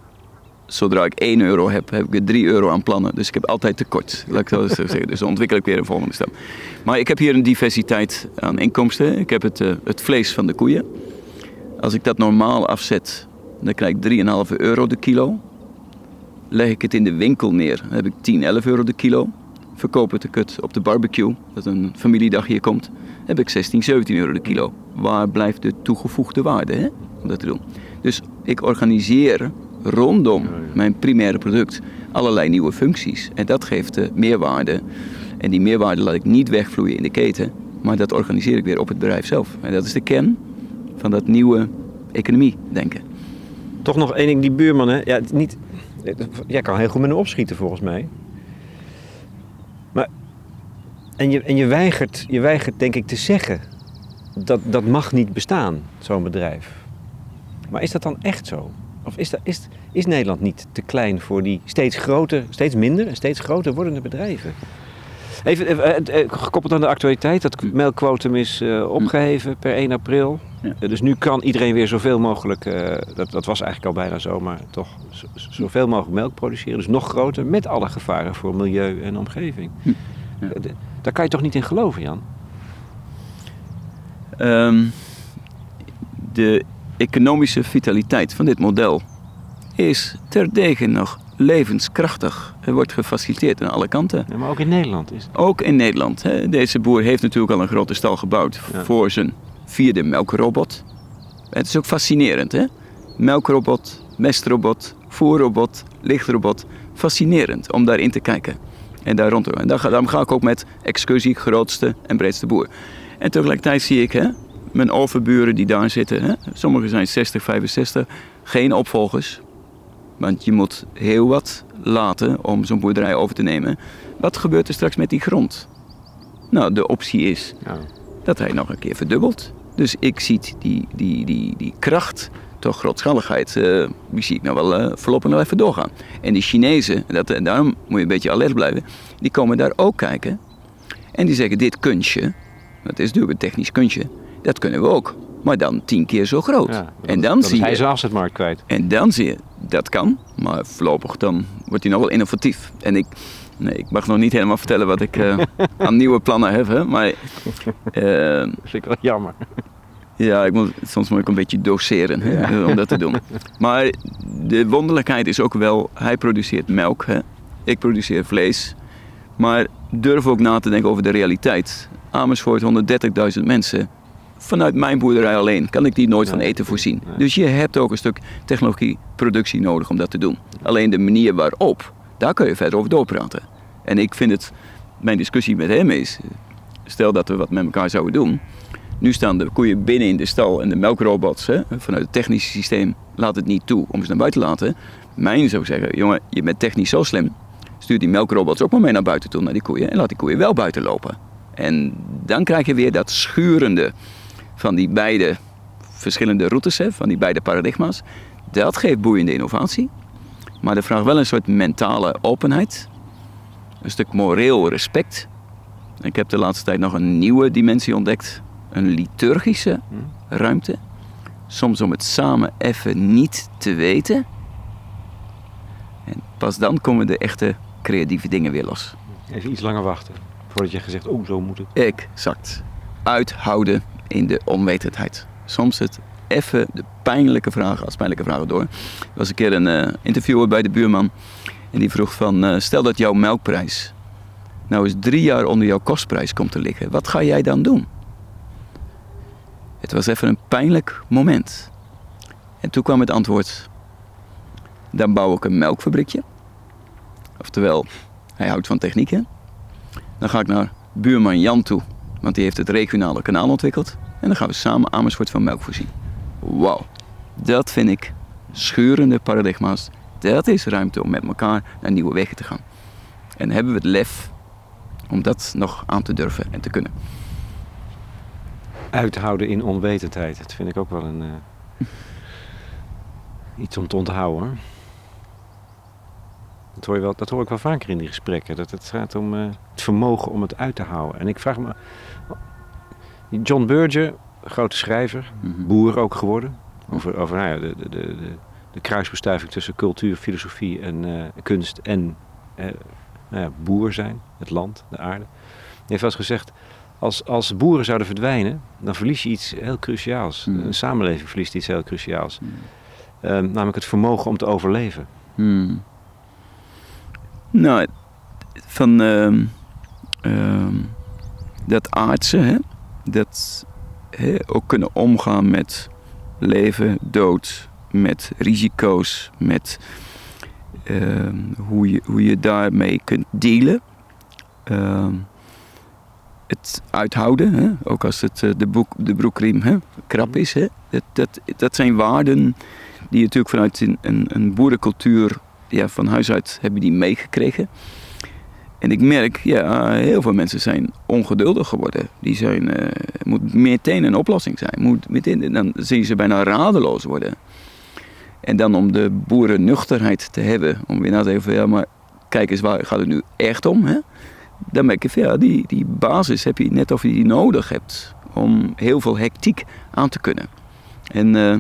[SPEAKER 2] Zodra ik 1 euro heb, heb ik er 3 euro aan plannen. Dus ik heb altijd tekort. Laat ik dat zeggen. Dus dan ontwikkel ik weer een volgende stap. Maar ik heb hier een diversiteit aan inkomsten. Ik heb het, uh, het vlees van de koeien. Als ik dat normaal afzet, dan krijg ik 3,5 euro de kilo. Leg ik het in de winkel neer, dan heb ik 10, 11 euro de kilo. Verkoop het de kut op de barbecue, dat een familiedag hier komt, heb ik 16, 17 euro de kilo. Waar blijft de toegevoegde waarde hè, om dat te doen? Dus ik organiseer rondom mijn primaire product allerlei nieuwe functies. En dat geeft de meerwaarde. En die meerwaarde laat ik niet wegvloeien in de keten, maar dat organiseer ik weer op het bedrijf zelf. En dat is de kern van dat nieuwe economie denken.
[SPEAKER 1] Toch nog één ding, die buurman, hè? Ja, niet, jij kan heel goed met hem opschieten volgens mij. Maar, en je, en je, weigert, je weigert denk ik te zeggen dat dat mag niet bestaan, zo'n bedrijf. Maar is dat dan echt zo? Of is, dat, is, is Nederland niet te klein voor die steeds groter, steeds minder en steeds groter wordende bedrijven? Even uh, gekoppeld aan de actualiteit, dat melkquotum is uh, opgeheven per 1 april. Ja. dus nu kan iedereen weer zoveel mogelijk, dat, dat was eigenlijk al bijna zo, maar toch zoveel mogelijk melk produceren. Dus nog groter, met alle gevaren voor milieu en omgeving. Hm. Ja. daar kan je toch niet in geloven, Jan?
[SPEAKER 2] Um, de economische vitaliteit van dit model is terdege nog levenskrachtig. Het wordt gefaciliteerd aan alle kanten.
[SPEAKER 1] Ja, maar ook in Nederland is het.
[SPEAKER 2] Ook in Nederland. Hè. Deze boer heeft natuurlijk al een grote stal gebouwd voor zijn vierde melkrobot. Het is ook fascinerend, hè? Melkrobot, mestrobot, voerrobot, lichtrobot. Fascinerend om daarin te kijken. En daar rond te En daarom ga ik ook met excursie grootste en breedste boer. En tegelijkertijd zie ik hè, mijn overburen die daar zitten. Hè? Sommigen zijn 60, 65. Geen opvolgers. Want je moet heel wat laten om zo'n boerderij over te nemen. Wat gebeurt er straks met die grond? Nou, de optie is ja. Dat hij nog een keer verdubbelt. Dus ik zie die, die, die, die kracht, toch grootschaligheid, uh, die zie ik nou wel uh, voorlopig nog even doorgaan. En die Chinezen, dat, en daarom moet je een beetje alert blijven, die komen daar ook kijken. En die zeggen, dit kunstje, dat is natuurlijk een technisch kunstje, dat kunnen we ook. Maar dan tien keer zo groot.
[SPEAKER 1] Ja,
[SPEAKER 2] en dan,
[SPEAKER 1] zie
[SPEAKER 2] je.
[SPEAKER 1] Hij is afzetmarkt kwijt.
[SPEAKER 2] En dan zie je, dat kan. Maar voorlopig dan wordt hij nog wel innovatief. En ik, nee, ik mag nog niet helemaal vertellen wat ik uh, aan nieuwe plannen heb. Hè, maar.
[SPEAKER 1] Uh, dat vind ik wel jammer.
[SPEAKER 2] Ja, ik moet, soms moet ik een beetje doseren ja. om dat te doen. Maar de wonderlijkheid is ook wel, hij produceert melk. Hè? Ik produceer vlees. Maar durf ook na te denken over de realiteit. Amersfoort, 130.000 mensen vanuit mijn boerderij alleen kan ik die nooit van eten voorzien. Dus je hebt ook een stuk technologie, productie nodig om dat te doen. Alleen de manier waarop, daar kun je verder over doorpraten. En ik vind het, mijn discussie met hem is, stel dat we wat met elkaar zouden doen. Nu staan de koeien binnen in de stal en de melkrobots hè, vanuit het technische systeem laat het niet toe om ze naar buiten te laten. Mijn zou zeggen, jongen, je bent technisch zo slim. Stuur die melkrobots ook maar mee naar buiten toe, naar die koeien. En laat die koeien wel buiten lopen. En dan krijg je weer dat schurende van die beide verschillende routes, hè, van die beide paradigma's. Dat geeft boeiende innovatie. Maar dat vraagt wel een soort mentale openheid. Een stuk moreel respect. Ik heb de laatste tijd nog een nieuwe dimensie ontdekt. Een liturgische ruimte. Soms om het samen even niet te weten. En pas dan komen de echte creatieve dingen weer los.
[SPEAKER 1] Even iets langer wachten voordat je gezegd, oh zo moet het.
[SPEAKER 2] Exact. Uithouden in de onwetendheid. Soms het even de pijnlijke vragen als pijnlijke vragen door. Er was een keer een uh, interviewer bij de buurman en die vroeg van, uh, stel dat jouw melkprijs nou eens drie jaar onder jouw kostprijs komt te liggen, wat ga jij dan doen? Het was even een pijnlijk moment. En toen kwam het antwoord, dan bouw ik een melkfabriekje. Oftewel, hij houdt van technieken. Dan ga ik naar buurman Jan toe want die heeft het regionale kanaal ontwikkeld. En dan gaan we samen Amersfoort van melk voorzien. Wauw, dat vind ik schurende paradigma's. Dat is ruimte om met elkaar naar nieuwe wegen te gaan. En hebben we het lef om dat nog aan te durven en te kunnen.
[SPEAKER 1] Uithouden in onwetendheid, dat vind ik ook wel een. Uh, iets om te onthouden. Dat hoor, je wel, dat hoor ik wel vaker in die gesprekken. Dat het gaat om uh, het vermogen om het uit te houden. En ik vraag me. John Berger, grote schrijver, mm boer ook geworden. Over, over nou ja, de, de, de, de, kruisbestuiving tussen cultuur, filosofie en uh, kunst en uh, nou ja, boer zijn, het land, de aarde. Hij heeft wel eens gezegd: als, als boeren zouden verdwijnen, dan verlies je iets heel cruciaals.
[SPEAKER 2] Hmm.
[SPEAKER 1] Een samenleving verliest iets heel cruciaals. Ehm, namelijk het vermogen om te overleven.
[SPEAKER 2] Nou, van ehm, ehm, dat aardse, hè? dat ook kunnen omgaan met leven, dood, met risico's, met ehm, hoe, je, hoe je daarmee kunt dealen. Ehm, het uithouden, ook als het eh, de, boek, de broekriem hè? krap is. Hè? Dat, dat, dat zijn waarden die je natuurlijk vanuit een, een boerencultuur ja, van huis uit hebben die meegekregen. En ik merk, ja, heel veel mensen zijn ongeduldig geworden. Die zijn, eh, moet meteen een oplossing zijn. Moet meteen, dan zie je ze bijna radeloos worden. En dan om de boerennuchterheid te hebben, om weer na te denken ja, maar kijk eens, waar gaat het nu echt om? Hè? Dan merk je ja, die, die basis heb je net of je die nodig hebt om heel veel hectiek aan te kunnen. En eh,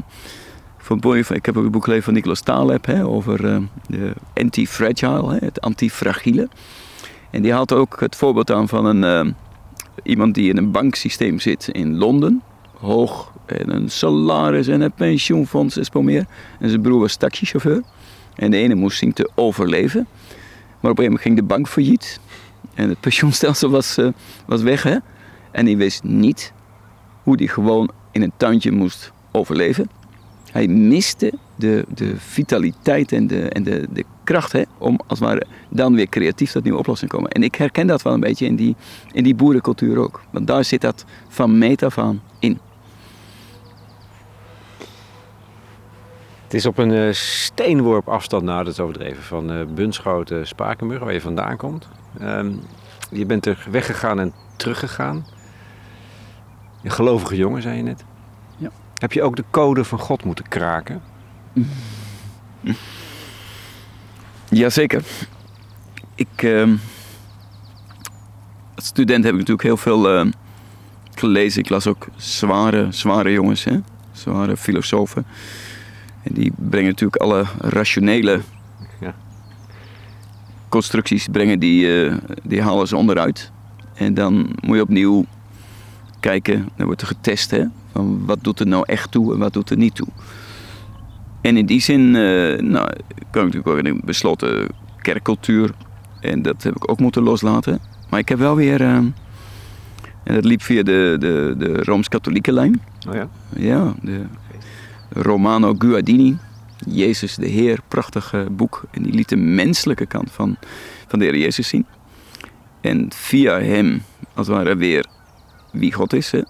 [SPEAKER 2] van Boy, ik heb ook een boek gelezen van Nicolas Taleb hè, over eh, de anti-fragile, het antifragiele. En die haalt ook het voorbeeld aan van een, eh, iemand die in een banksysteem zit in Londen. Hoog en een salaris en een pensioenfonds is meer. En zijn broer was taxichauffeur. En de ene moest zien te overleven. Maar op een gegeven moment ging de bank failliet. En het pensioenstelsel was, eh, was weg. Hè? En hij wist niet hoe hij gewoon in een tuintje moest overleven. Hij miste de, de vitaliteit en de, en de, de kracht hè, om als het ware dan weer creatief tot nieuwe oplossingen te komen. En ik herken dat wel een beetje in die, in die boerencultuur ook. Want daar zit dat van meet af aan in.
[SPEAKER 1] Het is op een eh, steenworp afstand, nou dat is overdreven, van eh Bunschoten, Spakenburg, waar je vandaan komt. Ehm, je bent er weggegaan en teruggegaan. Een gelovige jongen, zei je net.
[SPEAKER 2] Ja.
[SPEAKER 1] Heb je ook de code van God moeten kraken?
[SPEAKER 2] Jazeker. Ik, ehm, als student heb ik natuurlijk heel veel ehm, gelezen. Ik las ook zware, zware jongens, hè? zware filosofen. En die brengen natuurlijk alle rationele
[SPEAKER 1] Ja.
[SPEAKER 2] constructies, brengen die, eh, die halen ze onderuit. En dan moet je opnieuw kijken, dan wordt er getest, hè? Van wat doet er nou echt toe en wat doet er niet toe. En in die zin, eh, nou, kan ik natuurlijk ook in een besloten kerkcultuur. En dat heb ik ook moeten loslaten. Maar ik heb wel weer, eh, en dat liep via de, de, de Rooms-Katholieke lijn.
[SPEAKER 1] Oh ja?
[SPEAKER 2] Ja, de Romano Guardini. Jezus de Heer, prachtig boek. En die liet de menselijke kant van, van de Heer Jezus zien. En via hem, als het ware, weer wie God is. Hè.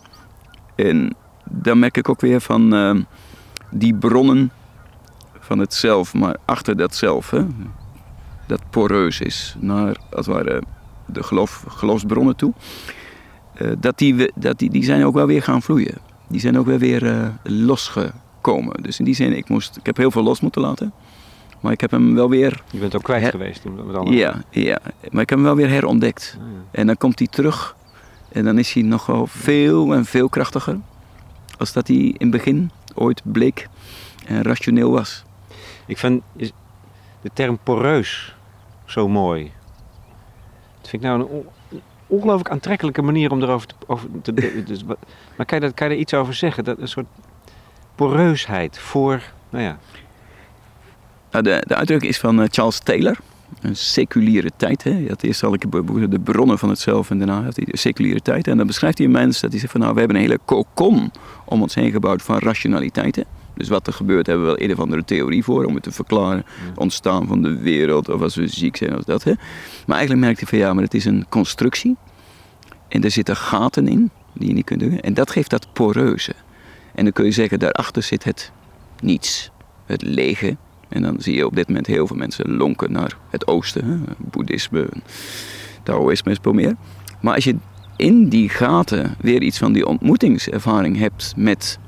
[SPEAKER 2] En dan merk ik ook weer van eh, die bronnen van het zelf, maar achter dat zelf, hè, dat poreus is, naar als het ware de geloof, geloofsbronnen toe. eh, dat die, dat die, die zijn ook wel weer gaan vloeien. Die zijn ook wel weer eh, losgekomen. Dus in die zin, ik, moest, ik heb heel veel los moeten laten. Maar ik heb hem wel weer,
[SPEAKER 1] Je bent ook kwijt geweest. Met andere
[SPEAKER 2] ja, ja, maar ik heb hem wel weer herontdekt.
[SPEAKER 1] Ah, ja.
[SPEAKER 2] En dan komt hij terug. En dan is hij nog wel veel en veel krachtiger. Als dat hij in het begin ooit bleek en rationeel was.
[SPEAKER 1] Ik vind de term poreus zo mooi. Dat vind ik nou een on- een ongelooflijk aantrekkelijke manier om erover te... Over te dus, maar kan je, dat, kan je er iets over zeggen? Dat een soort poreusheid voor... Nou ja,
[SPEAKER 2] Nou, de, de uitdrukking is van eh, Charles Taylor. Een seculiere tijd. Hè. Hij had eerst al een boek, de bronnen van het zelf en daarna had hij de seculiere tijd. En dan beschrijft hij een mens dat hij zegt van nou we hebben een hele kokon om ons heen gebouwd van rationaliteiten. Dus wat er gebeurt hebben we wel een of andere theorie voor om het te verklaren. Het ontstaan van de wereld of als we ziek zijn of dat. Hè. Maar eigenlijk merkt hij van ja maar het is een constructie. En er zitten gaten in die je niet kunt doen. En dat geeft dat poreuze. En dan kun je zeggen daarachter zit het niets. Het lege, en dan zie je op dit moment heel veel mensen lonken naar het oosten. Hè? Boeddhisme, Taoïsme is meer. Maar als je in die gaten weer iets van die ontmoetingservaring hebt met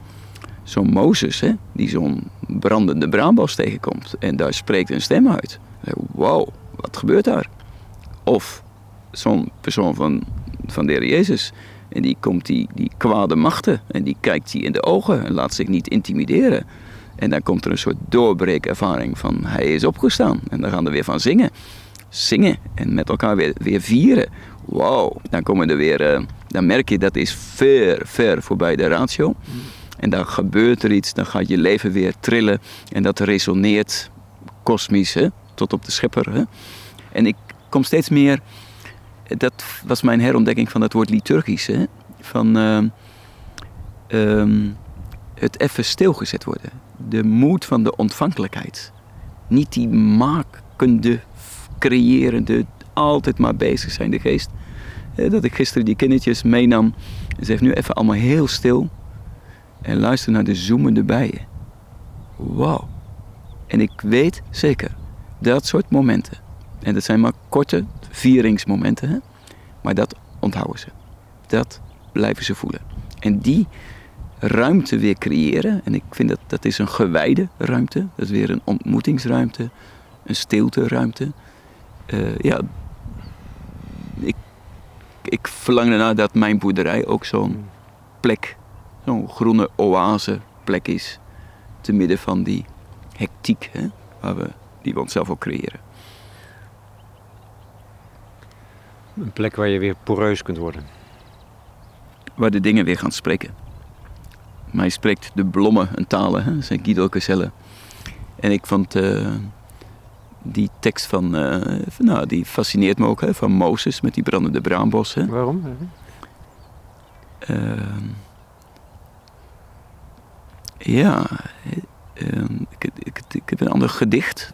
[SPEAKER 2] zo'n Mozes, hè? die zo'n brandende braambos tegenkomt en daar spreekt een stem uit. Wow, wat gebeurt daar? Of zo'n persoon van, van de Heer Jezus. En die komt die, die kwade machten en die kijkt die in de ogen en laat zich niet intimideren. En dan komt er een soort doorbreekervaring van hij is opgestaan. En dan gaan we weer van zingen. Zingen en met elkaar weer, weer vieren. wow, dan komen er weer, uh, dan merk je dat is ver, ver voorbij de ratio. En dan gebeurt er iets, dan gaat je leven weer trillen en dat resoneert kosmisch hè, tot op de schepper. Hè. En ik kom steeds meer, dat was mijn herontdekking van het woord liturgisch, hè, van uh, um, het even stilgezet worden. De moed van de ontvankelijkheid. Niet die makende, creërende, altijd maar bezig zijn de geest. Dat ik gisteren die kindertjes meenam en zeg nu even allemaal heel stil en luister naar de zoemende bijen. Wauw. En ik weet zeker, dat soort momenten, en dat zijn maar korte vieringsmomenten, hè? maar dat onthouden ze. Dat blijven ze voelen. En die ruimte weer creëren, en ik vind dat dat is een gewijde ruimte, dat is weer een ontmoetingsruimte, een stilteruimte. Uh, ja, ik, ik verlang ernaar dat mijn boerderij ook zo'n plek zo'n groene oase plek is. Te midden van die hectiek hè, waar we, die we onszelf ook creëren.
[SPEAKER 1] Een plek waar je weer poreus kunt worden.
[SPEAKER 2] Waar de dingen weer gaan spreken. Mij spreekt de blommen en talen, hè, zijn Guido Caselle. En ik vond uh, die tekst van, uh, van, nou, die fascineert me ook, hè, van Mozes met die brandende braambos. Hè.
[SPEAKER 1] Waarom?
[SPEAKER 2] Uh, ja, ehm, ik, ik, ik, heb een ander gedicht.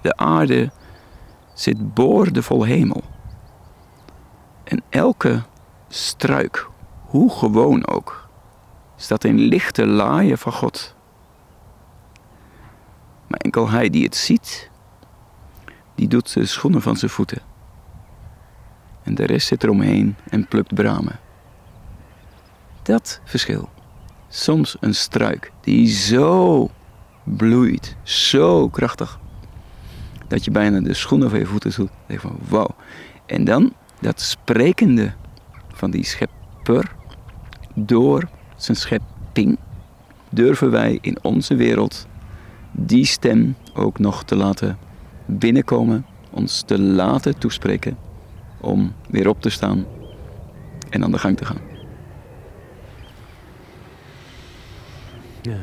[SPEAKER 2] De aarde zit boordevol hemel. En elke struik, hoe gewoon ook, staat in lichte laaien van God. Maar enkel hij die het ziet, die doet de schoenen van zijn voeten. En de rest zit eromheen en plukt bramen. Dat verschil soms een struik die zo bloeit, zo krachtig, dat je bijna de schoenen van je voeten voelt. Denk van wauw. En dan dat sprekende van die schepper door zijn schepping durven wij in onze wereld die stem ook nog te laten binnenkomen, ons te laten toespreken om weer op te staan en aan de gang te gaan. Ja.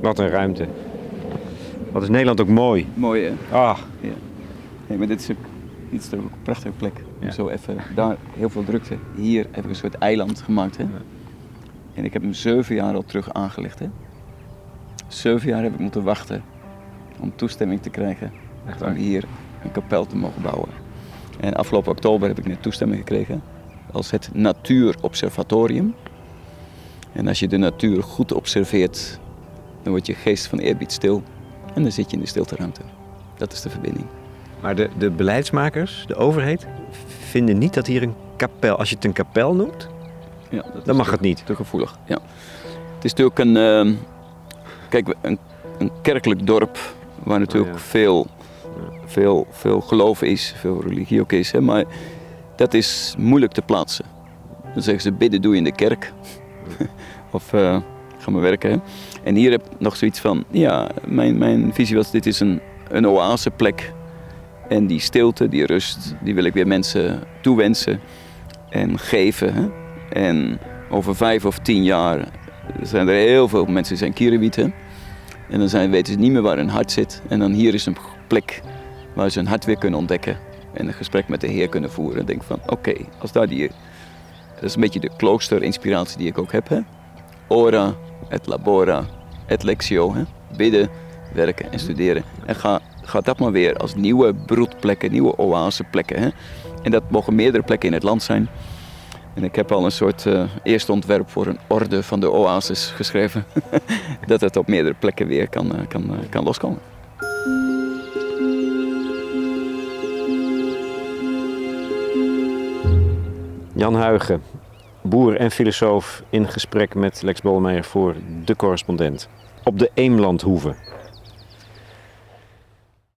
[SPEAKER 1] Wat een ruimte. Wat is Nederland ook mooi.
[SPEAKER 2] Mooi hè?
[SPEAKER 1] Ah.
[SPEAKER 2] Ja. Nee, maar dit is, ook, dit is een prachtige plek. Ja. Zo even, daar heel veel drukte. Hier heb ik een soort eiland gemaakt hè. Ja. En ik heb hem zeven jaar al terug aangelegd hè. Zeven jaar heb ik moeten wachten om toestemming te krijgen om hier een kapel te mogen bouwen. En afgelopen oktober heb ik net toestemming gekregen als het Natuurobservatorium. En als je de natuur goed observeert, dan wordt je geest van eerbied stil en dan zit je in de stilteruimte. Dat is de verbinding.
[SPEAKER 1] Maar de, de beleidsmakers, de overheid, vinden niet dat hier een kapel, als je het een kapel noemt, ja, dan mag het niet.
[SPEAKER 2] Te gevoelig. Ja. Het is natuurlijk een, ehm, Kijk, een, een kerkelijk dorp waar natuurlijk oh, veel, veel, veel geloof is, veel religie ook is. Hè, maar dat is moeilijk te plaatsen. Dan zeggen ze bidden doe je in de kerk. of uh, ga maar werken. Hè. En hier heb ik nog zoiets van, ja, mijn, mijn visie was dit is een, een oaseplek. En die stilte, die rust, die wil ik weer mensen toewensen en geven. Hè. En over vijf of tien jaar zijn er heel veel mensen die zijn kierenwieten. En dan zijn, weten ze niet meer waar hun hart zit. En dan hier is een plek waar ze hun hart weer kunnen ontdekken. En een gesprek met de Heer kunnen voeren. En denk van, oké, als daar die... Dat is een beetje de klooster-inspiratie die ik ook heb. Hè? Ora, et labora, et lectio. Hè? Bidden, werken en studeren. En ga, ga dat maar weer als nieuwe broedplekken, nieuwe oaseplekken. Hè? En dat mogen meerdere plekken in het land zijn. En ik heb al een soort uh, eerste ontwerp voor een orde van de oasis geschreven. dat het op meerdere plekken weer kan, uh, kan, uh, kan loskomen.
[SPEAKER 1] Jan Huigen, boer en filosoof in gesprek met Lex Bolmeijer voor De Correspondent. Op de Eemlandhoeve.